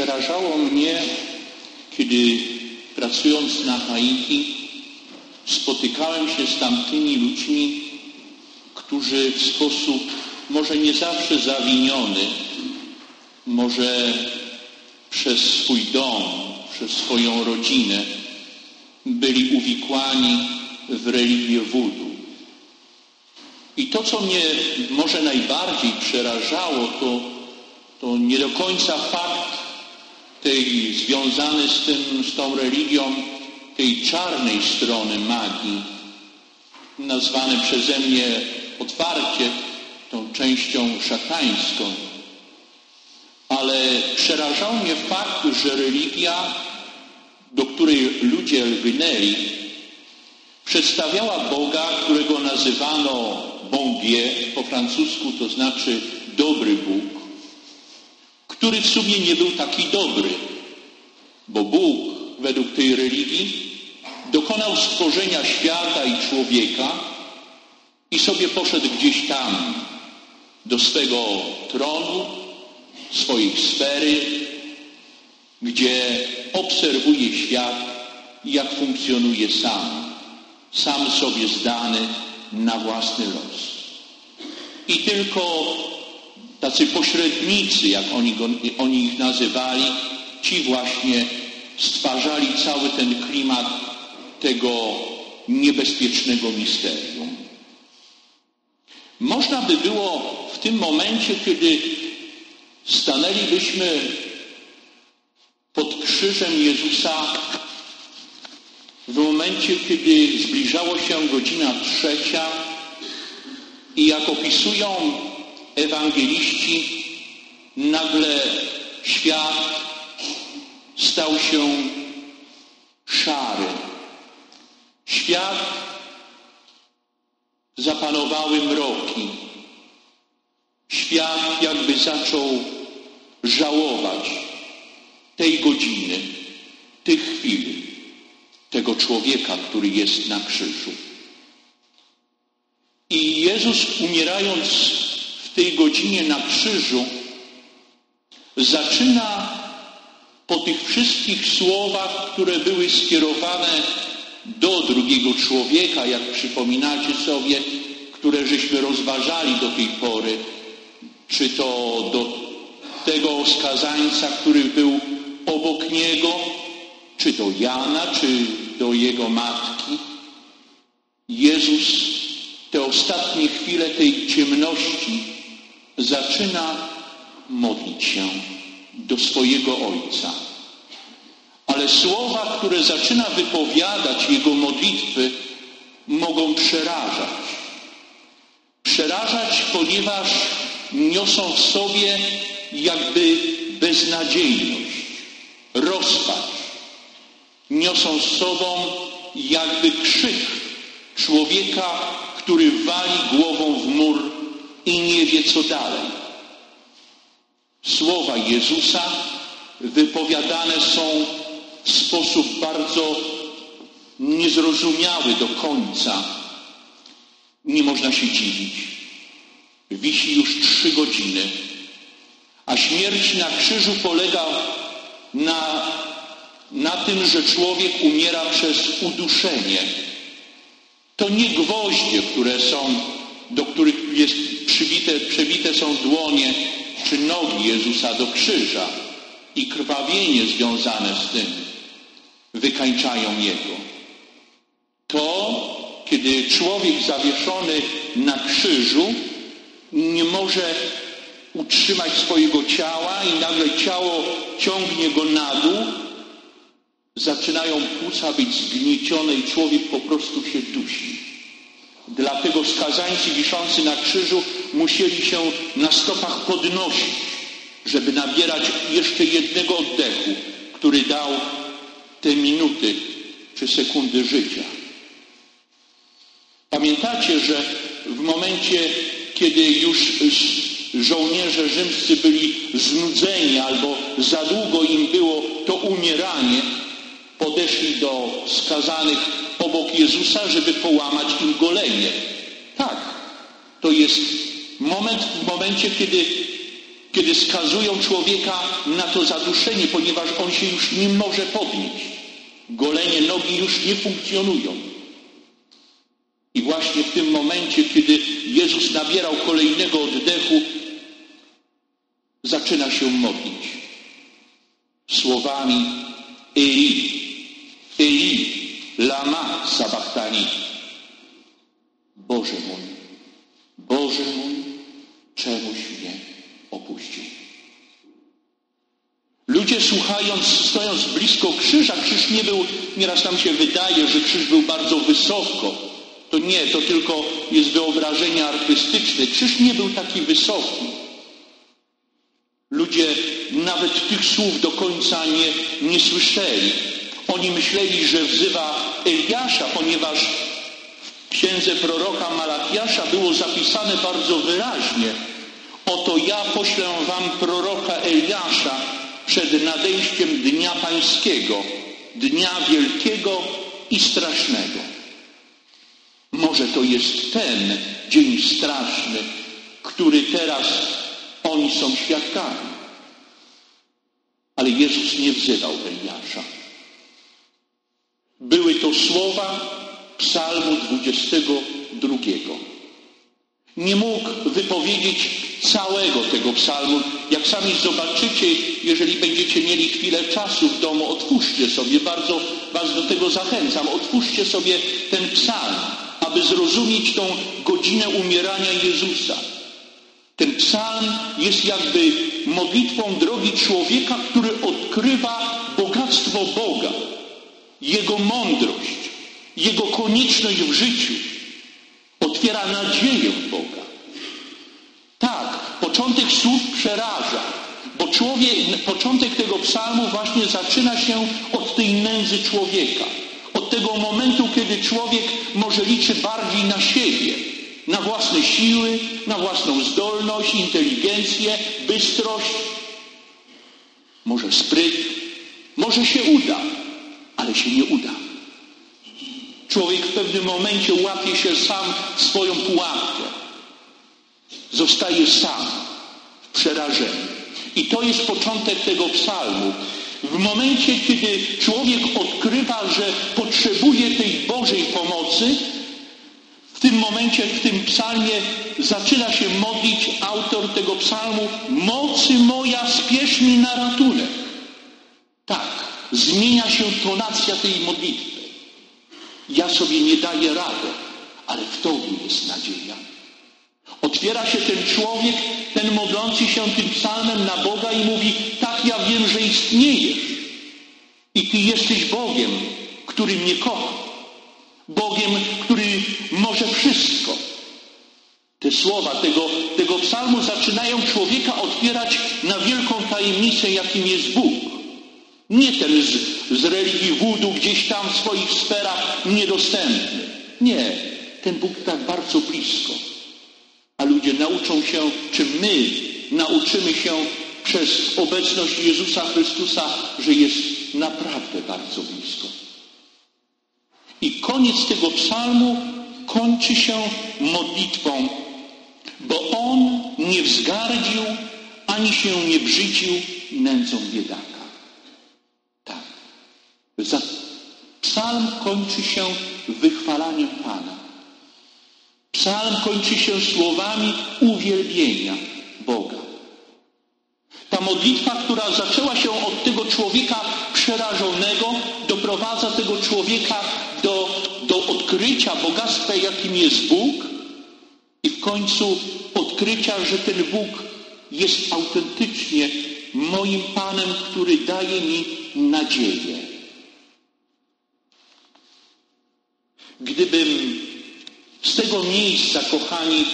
Przerażało mnie, kiedy pracując na Haiti spotykałem się z tamtymi ludźmi, którzy w sposób może nie zawsze zawiniony, może przez swój dom, przez swoją rodzinę, byli uwikłani w religię wudu. I to, co mnie może najbardziej przerażało, to, to nie do końca fakt tej związany z tym, z tą religią, tej czarnej strony magii, nazwany przeze mnie otwarcie tą częścią szatańską. Ale przerażał mnie fakt, że religia, do której ludzie lgnęli, przedstawiała Boga, którego nazywano Bon Dieu, po francusku to znaczy dobry Bóg, który w sumie nie był taki dobry, bo Bóg według tej religii dokonał stworzenia świata i człowieka i sobie poszedł gdzieś tam do swego tronu, swojej sfery, gdzie obserwuje świat, jak funkcjonuje sam, sam sobie zdany na własny los. I tylko tacy pośrednicy, jak oni, go, oni ich nazywali, ci właśnie stwarzali cały ten klimat tego niebezpiecznego misterium. Można by było w tym momencie, kiedy stanęlibyśmy pod krzyżem Jezusa, w momencie, kiedy zbliżało się godzina trzecia i jak opisują ewangeliści, nagle świat stał się szary. Świat zapanowały mroki. Świat jakby zaczął żałować tej godziny, tych chwil, tego człowieka, który jest na krzyżu. I Jezus umierając tej godzinie na krzyżu zaczyna po tych wszystkich słowach, które były skierowane do drugiego człowieka, jak przypominacie sobie, które żeśmy rozważali do tej pory, czy to do tego skazańca, który był obok niego, czy do Jana, czy do jego matki. Jezus te ostatnie chwile tej ciemności zaczyna modlić się do swojego Ojca. Ale słowa, które zaczyna wypowiadać Jego modlitwy, mogą przerażać. Przerażać, ponieważ niosą w sobie jakby beznadziejność, rozpacz. Niosą z sobą jakby krzyk człowieka, który wali głową w mur i nie wie co dalej. Słowa Jezusa wypowiadane są w sposób bardzo niezrozumiały do końca. Nie można się dziwić. Wisi już trzy godziny, a śmierć na krzyżu polega na, na tym, że człowiek umiera przez uduszenie. To nie gwoździe, które są, do których jest przybite, przebite są dłonie czy nogi Jezusa do krzyża i krwawienie związane z tym wykańczają Jego. To, kiedy człowiek zawieszony na krzyżu nie może utrzymać swojego ciała i nagle ciało ciągnie go na dół, zaczynają płuca być zgniecione i człowiek po prostu się dusi. Dlatego skazańcy wiszący na krzyżu musieli się na stopach podnosić, żeby nabierać jeszcze jednego oddechu, który dał te minuty czy sekundy życia. Pamiętacie, że w momencie, kiedy już żołnierze rzymscy byli znudzeni albo za długo im było to umieranie, podeszli do skazanych obok Jezusa, żeby połamać im golenie. Tak, to jest moment w momencie, kiedy kiedy skazują człowieka na to zaduszenie, ponieważ on się już nie może podnieść. Golenie nogi już nie funkcjonują. I właśnie w tym momencie, kiedy Jezus nabierał kolejnego oddechu, zaczyna się modlić słowami Eli, lama sabachthani. Boże mój, Boże mój, czemuś mnie opuścił. Ludzie słuchając, stojąc blisko krzyża, nie był, nieraz nam się wydaje, że krzyż był bardzo wysoko. To nie, to tylko jest wyobrażenie artystyczne. Krzyż nie był taki wysoki. Ludzie nawet tych słów do końca nie, nie słyszeli. Oni myśleli, że wzywa Eliasza, ponieważ w księdze proroka Malachiasza było zapisane bardzo wyraźnie Oto ja poślę wam proroka Eliasza przed nadejściem Dnia Pańskiego, Dnia Wielkiego i Strasznego. Może to jest ten dzień straszny, który teraz oni są świadkami. Ale Jezus nie wzywał Eliasza. Były to słowa psalmu 22. Nie mógł wypowiedzieć całego tego psalmu. Jak sami zobaczycie, jeżeli będziecie mieli chwilę czasu w domu, otwórzcie sobie, bardzo Was do tego zachęcam, otwórzcie sobie ten psalm, aby zrozumieć tą godzinę umierania Jezusa. Ten psalm jest jakby modlitwą drogi człowieka, który odkrywa bogactwo Boga, Jego mądrość, Jego konieczność w życiu. Otwiera nadzieję Boga. Początek słów przeraża, bo człowiek, początek tego psalmu właśnie zaczyna się od tej nędzy człowieka. Od tego momentu, kiedy człowiek może liczy bardziej na siebie, na własne siły, na własną zdolność, inteligencję, bystrość, może spryt, może się uda, ale się nie uda. Człowiek w pewnym momencie łapie się sam w swoją pułapkę. Zostaje sam w przerażeniu. I to jest początek tego psalmu. W momencie, kiedy człowiek odkrywa, że potrzebuje tej Bożej pomocy, w tym momencie, w tym psalmie zaczyna się modlić autor tego psalmu Mocy moja, spiesz mi na ratunek. Tak, zmienia się tonacja tej modlitwy. Ja sobie nie daję rady, ale w Tobie jest nadzieja. Otwiera się ten człowiek, ten modlący się tym psalmem na Boga i mówi, tak ja wiem, że istniejesz. I Ty jesteś Bogiem, który mnie kocha. Bogiem, który może wszystko. Te słowa tego, tego psalmu zaczynają człowieka otwierać na wielką tajemnicę, jakim jest Bóg. Nie ten z, z religii wudu gdzieś tam w swoich sferach niedostępny. Nie, ten Bóg tak bardzo blisko. A ludzie nauczą się, czy my nauczymy się przez obecność Jezusa Chrystusa, że jest naprawdę bardzo blisko. I koniec tego psalmu kończy się modlitwą, bo on nie wzgardził ani się nie brzydził nędzą biedaka. Psalm kończy się wychwalaniem Pana. Psalm kończy się słowami uwielbienia Boga. Ta modlitwa, która zaczęła się od tego człowieka przerażonego, doprowadza tego człowieka do, do odkrycia bogactwa, jakim jest Bóg i w końcu odkrycia, że ten Bóg jest autentycznie moim Panem, który daje mi nadzieję. Gdybym z tego miejsca, kochani,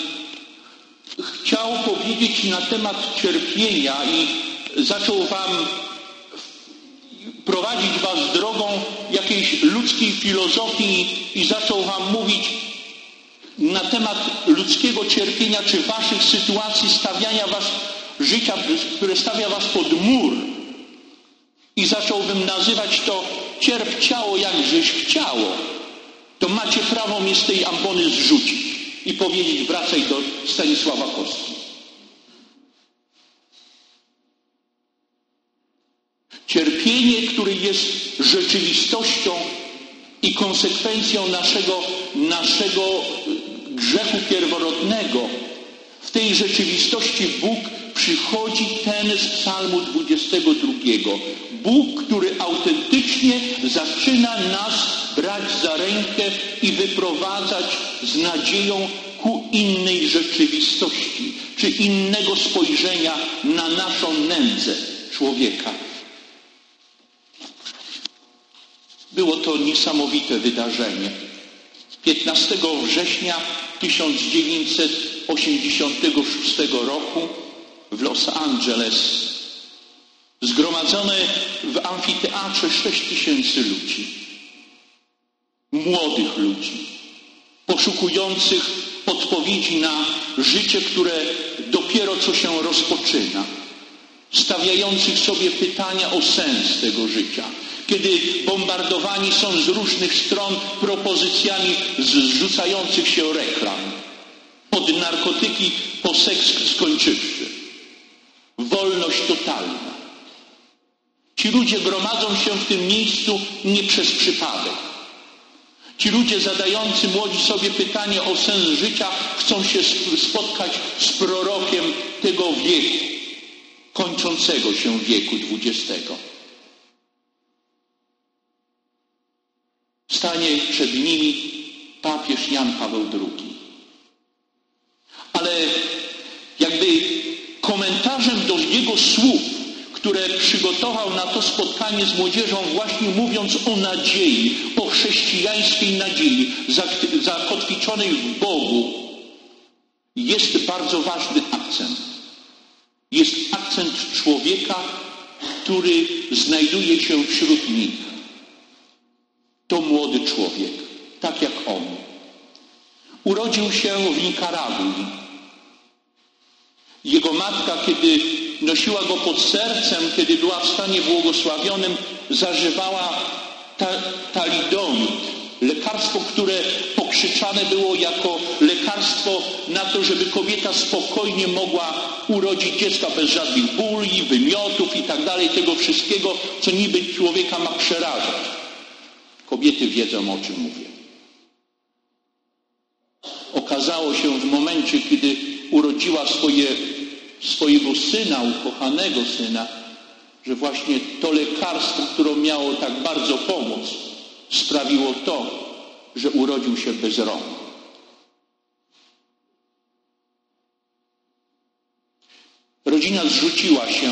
chciał powiedzieć na temat cierpienia i zaczął Wam prowadzić Was drogą jakiejś ludzkiej filozofii i zaczął Wam mówić na temat ludzkiego cierpienia, czy Waszych sytuacji stawiania Was życia, które stawia Was pod mur. I zacząłbym nazywać to cierp ciało, jakżeś chciało to macie prawo mnie z tej ambony zrzucić i powiedzieć wracaj do Stanisława Kostki. Cierpienie, które jest rzeczywistością i konsekwencją naszego, naszego grzechu pierworodnego. W tej rzeczywistości Bóg przychodzi ten z psalmu 22. Bóg, który autentycznie zaczyna nas brać za rękę i wyprowadzać z nadzieją ku innej rzeczywistości, czy innego spojrzenia na naszą nędzę człowieka. Było to niesamowite wydarzenie. 15 września 1986 roku w Los Angeles zgromadzone w amfiteatrze 6 tysięcy ludzi. Młodych ludzi, poszukujących odpowiedzi na życie, które dopiero co się rozpoczyna, stawiających sobie pytania o sens tego życia, kiedy bombardowani są z różnych stron propozycjami zrzucających się reklam, od narkotyki po seks skończywszy. Wolność totalna. Ci ludzie gromadzą się w tym miejscu nie przez przypadek. Ci ludzie zadający młodzi sobie pytanie o sens życia chcą się spotkać z prorokiem tego wieku, kończącego się wieku XX. Stanie przed nimi papież Jan Paweł II. Ale jakby komentarzem do jego słów, które przygotował na to spotkanie z młodzieżą, właśnie mówiąc o nadziei, o chrześcijańskiej nadziei, zakotwiczonej w Bogu, jest bardzo ważny akcent. Jest akcent człowieka, który znajduje się wśród nich. To młody człowiek, tak jak on. Urodził się w Nikaragui. Jego matka, kiedy nosiła go pod sercem, kiedy była w stanie błogosławionym, zażywała ta, lekarstwo, które pokrzyczane było jako lekarstwo na to, żeby kobieta spokojnie mogła urodzić dziecka bez żadnych bóli, wymiotów i tak dalej, tego wszystkiego, co niby człowieka ma przerażać. Kobiety wiedzą, o czym mówię. Okazało się w momencie, kiedy urodziła swoje, swojego syna, ukochanego syna, że właśnie to lekarstwo, które miało tak bardzo pomóc, sprawiło to, że urodził się bez rąk. Rodzina zrzuciła się,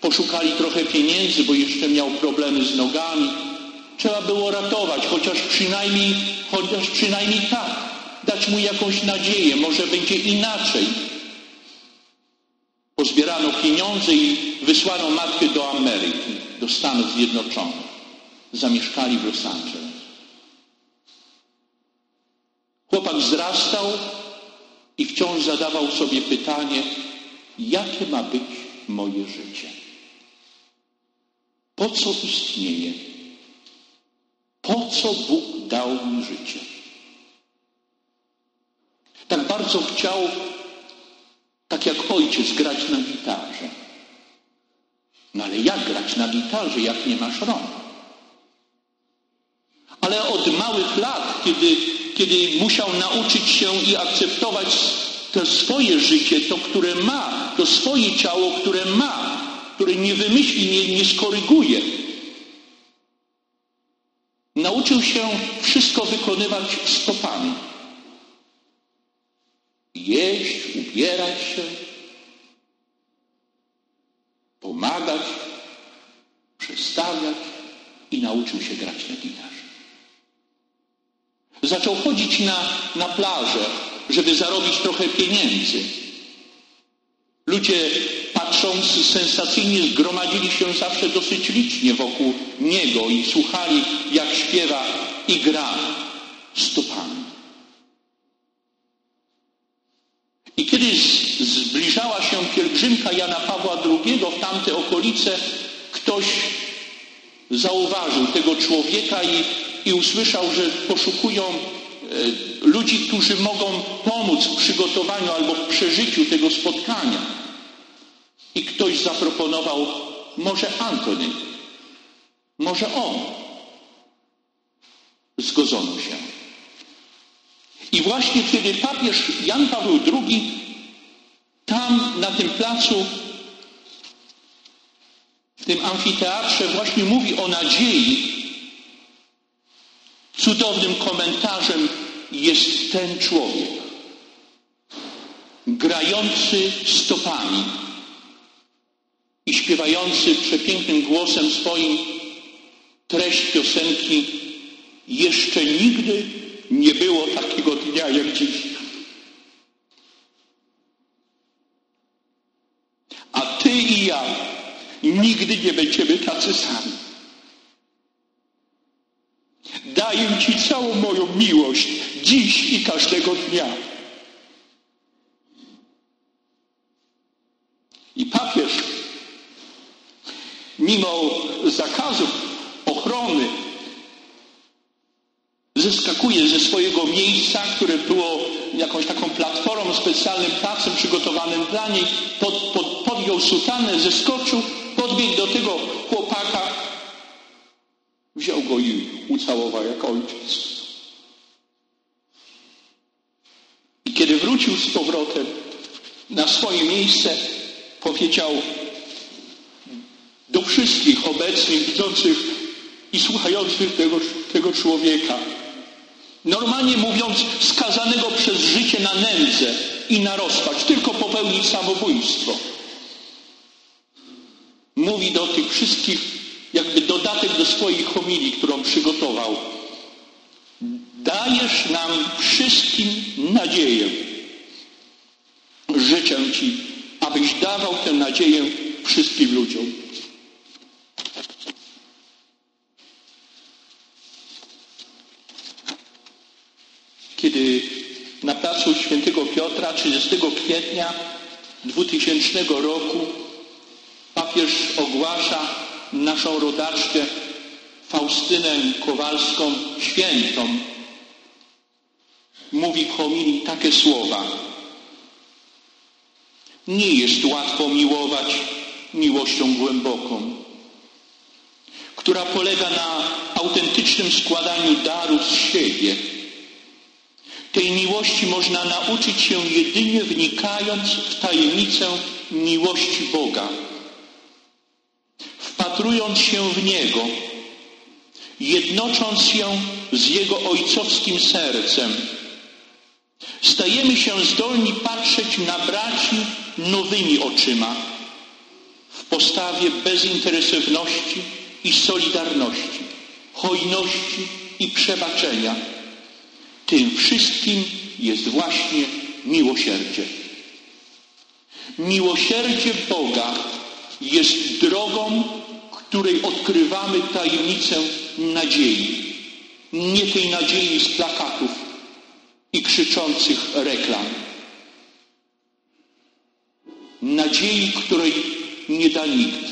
poszukali trochę pieniędzy, bo jeszcze miał problemy z nogami Trzeba było ratować, chociaż przynajmniej, chociaż przynajmniej tak, dać mu jakąś nadzieję, może będzie inaczej. I wysłano matkę do Ameryki, do Stanów Zjednoczonych. Zamieszkali w Los Angeles. Chłopak wzrastał i wciąż zadawał sobie pytanie, jakie ma być moje życie? Po co istnieje? Po co Bóg dał mi życie? Tak bardzo chciał, tak jak ojciec, grać na gitarze. No ale jak grać na gitarze, jak nie masz rąk? Ale od małych lat, kiedy, kiedy musiał nauczyć się i akceptować to swoje życie, to które ma, to swoje ciało, które ma, które nie wymyśli, nie, nie skoryguje, Nauczył się wszystko wykonywać stopami. Jeść, ubierać się, pomagać, przestawiać i nauczył się grać na gitarze. Zaczął chodzić na, na plażę, żeby zarobić trochę pieniędzy. Ludzie patrząc sensacyjnie zgromadzili się zawsze dosyć licznie wokół niego i słuchali, jak śpiewa i gra stopami. I kiedy zbliżała się pielgrzymka Jana Pawła II w tamte okolice, ktoś zauważył tego człowieka i, i usłyszał, że poszukują e, ludzi, którzy mogą pomóc w przygotowaniu albo w przeżyciu tego spotkania. I ktoś zaproponował, może Antony Może on zgodzono się. I właśnie kiedy papież Jan Paweł II tam na tym placu, w tym amfiteatrze właśnie mówi o nadziei, cudownym komentarzem jest ten człowiek, grający stopami i śpiewający przepięknym głosem swoim treść piosenki Jeszcze nigdy nie było takiego dnia jak dziś. A ty i ja nigdy nie będziemy tacy sami. Daję Ci całą moją miłość dziś i każdego dnia. I papież, mimo zakazów ochrony, Zeskakuje ze swojego miejsca, które było jakąś taką platformą, specjalnym placem przygotowanym dla niej, pod, pod, podjął sutanę, zeskoczył, podbiegł do tego chłopaka, wziął go i ucałował jak ojciec. I kiedy wrócił z powrotem na swoje miejsce, powiedział do wszystkich obecnych, widzących i słuchających tego, tego człowieka, Normalnie mówiąc, skazanego przez życie na nędzę i na rozpacz, tylko popełnić samobójstwo. Mówi do tych wszystkich, jakby dodatek do swojej homilii, którą przygotował. Dajesz nam wszystkim nadzieję. Życzę Ci, abyś dawał tę nadzieję wszystkim ludziom. kiedy na placu Świętego Piotra 30 kwietnia 2000 roku papież ogłasza naszą rodaczkę Faustynę Kowalską świętą. Mówi homilii takie słowa. Nie jest łatwo miłować miłością głęboką, która polega na autentycznym składaniu daru z siebie tej miłości można nauczyć się jedynie wnikając w tajemnicę miłości Boga, wpatrując się w Niego, jednocząc się z Jego ojcowskim sercem. Stajemy się zdolni patrzeć na braci nowymi oczyma, w postawie bezinteresowności i solidarności, hojności i przebaczenia tym wszystkim jest właśnie miłosierdzie. Miłosierdzie Boga jest drogą, której odkrywamy tajemnicę nadziei. Nie tej nadziei z plakatów i krzyczących reklam. Nadziei, której nie da nikt,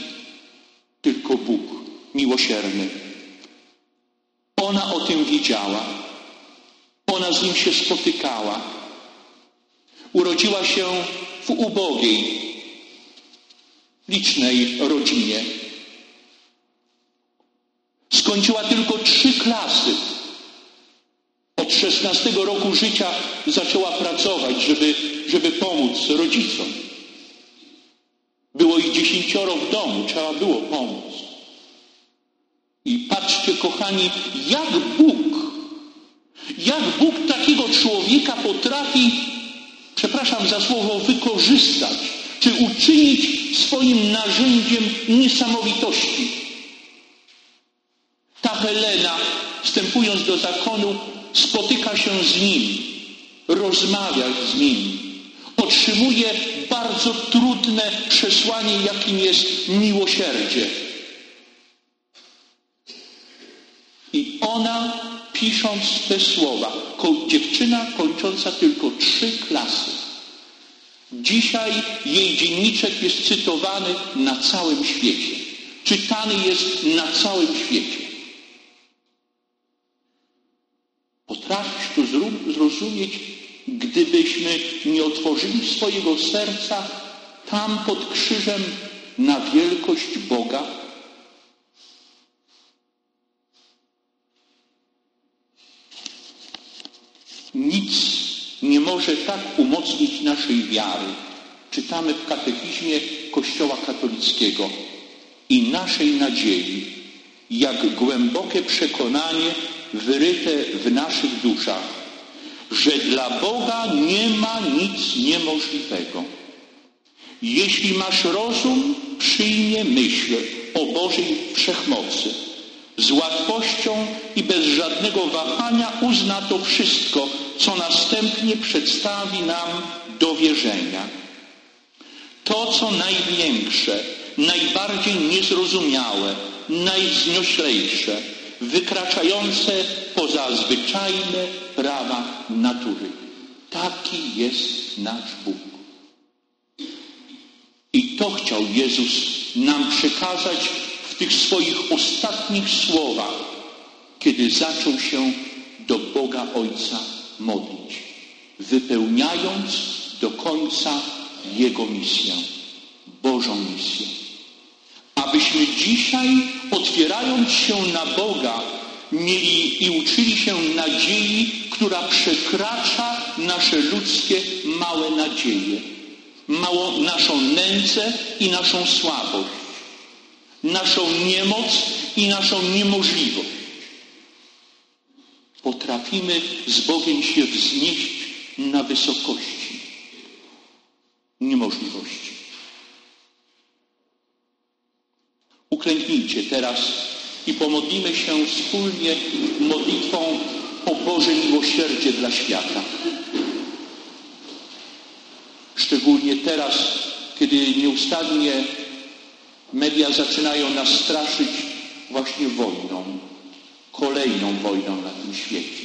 tylko Bóg miłosierny. Ona o tym wiedziała ona z nim się spotykała. Urodziła się w ubogiej, licznej rodzinie. Skończyła tylko trzy klasy. Od 16 roku życia zaczęła pracować, żeby, żeby pomóc rodzicom. Było ich dziesięcioro w domu, trzeba było pomóc. I patrzcie, kochani, jak Bóg jak Bóg takiego człowieka potrafi, przepraszam za słowo, wykorzystać, czy uczynić swoim narzędziem niesamowitości. Helena, wstępując do zakonu, spotyka się z nim, rozmawia z nim, otrzymuje bardzo trudne przesłanie, jakim jest miłosierdzie. I ona pisząc te słowa. Dziewczyna kończąca tylko trzy klasy. Dzisiaj jej dzienniczek jest cytowany na całym świecie. Czytany jest na całym świecie. tak to zrozumieć, gdybyśmy nie otworzyli swojego serca tam pod krzyżem na wielkość Boga. Nic nie może tak umocnić naszej wiary. Czytamy w katechizmie Kościoła katolickiego i naszej nadziei, jak głębokie przekonanie, wyryte w naszych duszach, że dla Boga nie ma nic niemożliwego. Jeśli masz rozum, przyjmie myśl o Bożej wszechmocy. Z łatwością i bez żadnego wahania uzna to wszystko, co następnie przedstawi nam do wierzenia. To, co największe, najbardziej niezrozumiałe, najznioślejsze, wykraczające poza zwyczajne prawa natury. Taki jest nasz Bóg. I to chciał Jezus nam przekazać w tych swoich ostatnich słowach, kiedy zaczął się do Boga Ojca modlić, wypełniając do końca Jego misję, Bożą misję. Abyśmy dzisiaj, otwierając się na Boga, mieli i uczyli się nadziei, która przekracza nasze ludzkie małe nadzieje, małą naszą nędzę i naszą słabość, naszą niemoc i naszą niemożliwość. Potrafimy z Bogiem się wznieść na wysokości niemożliwości. Uklęknijcie teraz i pomodlimy się wspólnie modlitwą o Boże miłosierdzie dla świata. Szczególnie teraz, kiedy nieustannie media zaczynają nas straszyć właśnie wojną, kolejną wojną na tym świecie.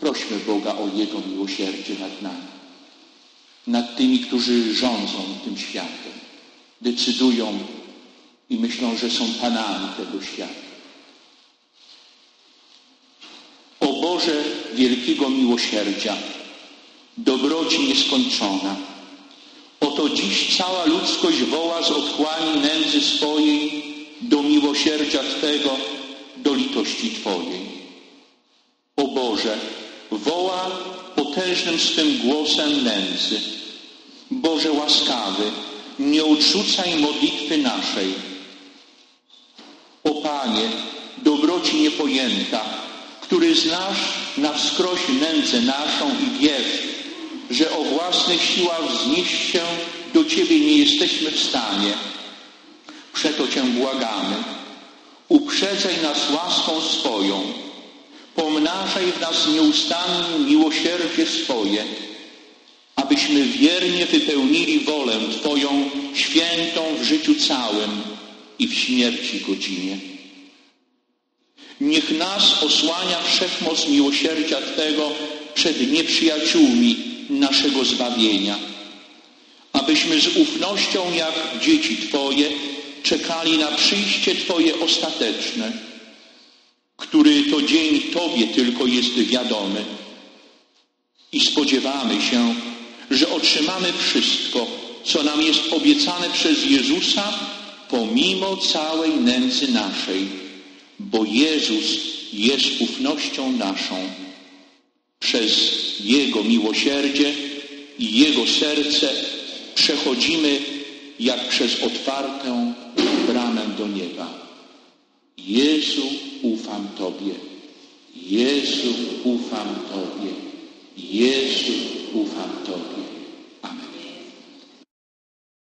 Prośmy Boga o Jego miłosierdzie nad nami, nad tymi, którzy rządzą tym światem, decydują i myślą, że są panami tego świata. O Boże wielkiego miłosierdzia, dobroci nieskończona, oto dziś cała ludzkość woła z otchłani nędzy swojej do miłosierdzia Twego, do litości Twojej. O Boże, woła potężnym swym głosem nędzy. Boże łaskawy, nie odrzucaj modlitwy naszej, Panie, dobroci niepojęta, który znasz na wskroś nędzę naszą i wiesz, że o własnych siłach wznieść się do Ciebie nie jesteśmy w stanie. Przeto Cię błagamy, uprzedzaj nas łaską swoją, pomnażaj w nas nieustannie miłosierdzie swoje, abyśmy wiernie wypełnili wolę Twoją świętą w życiu całym, i w śmierci godzinie. Niech nas osłania wszechmoc miłosierdzia Twego przed nieprzyjaciółmi naszego zbawienia, abyśmy z ufnością jak dzieci Twoje czekali na przyjście Twoje ostateczne, który to dzień Tobie tylko jest wiadomy. I spodziewamy się, że otrzymamy wszystko, co nam jest obiecane przez Jezusa pomimo całej nędzy naszej, bo Jezus jest ufnością naszą. Przez Jego miłosierdzie i Jego serce przechodzimy jak przez otwartą bramę do nieba. Jezu, ufam Tobie. Jezu, ufam Tobie. Jezu, ufam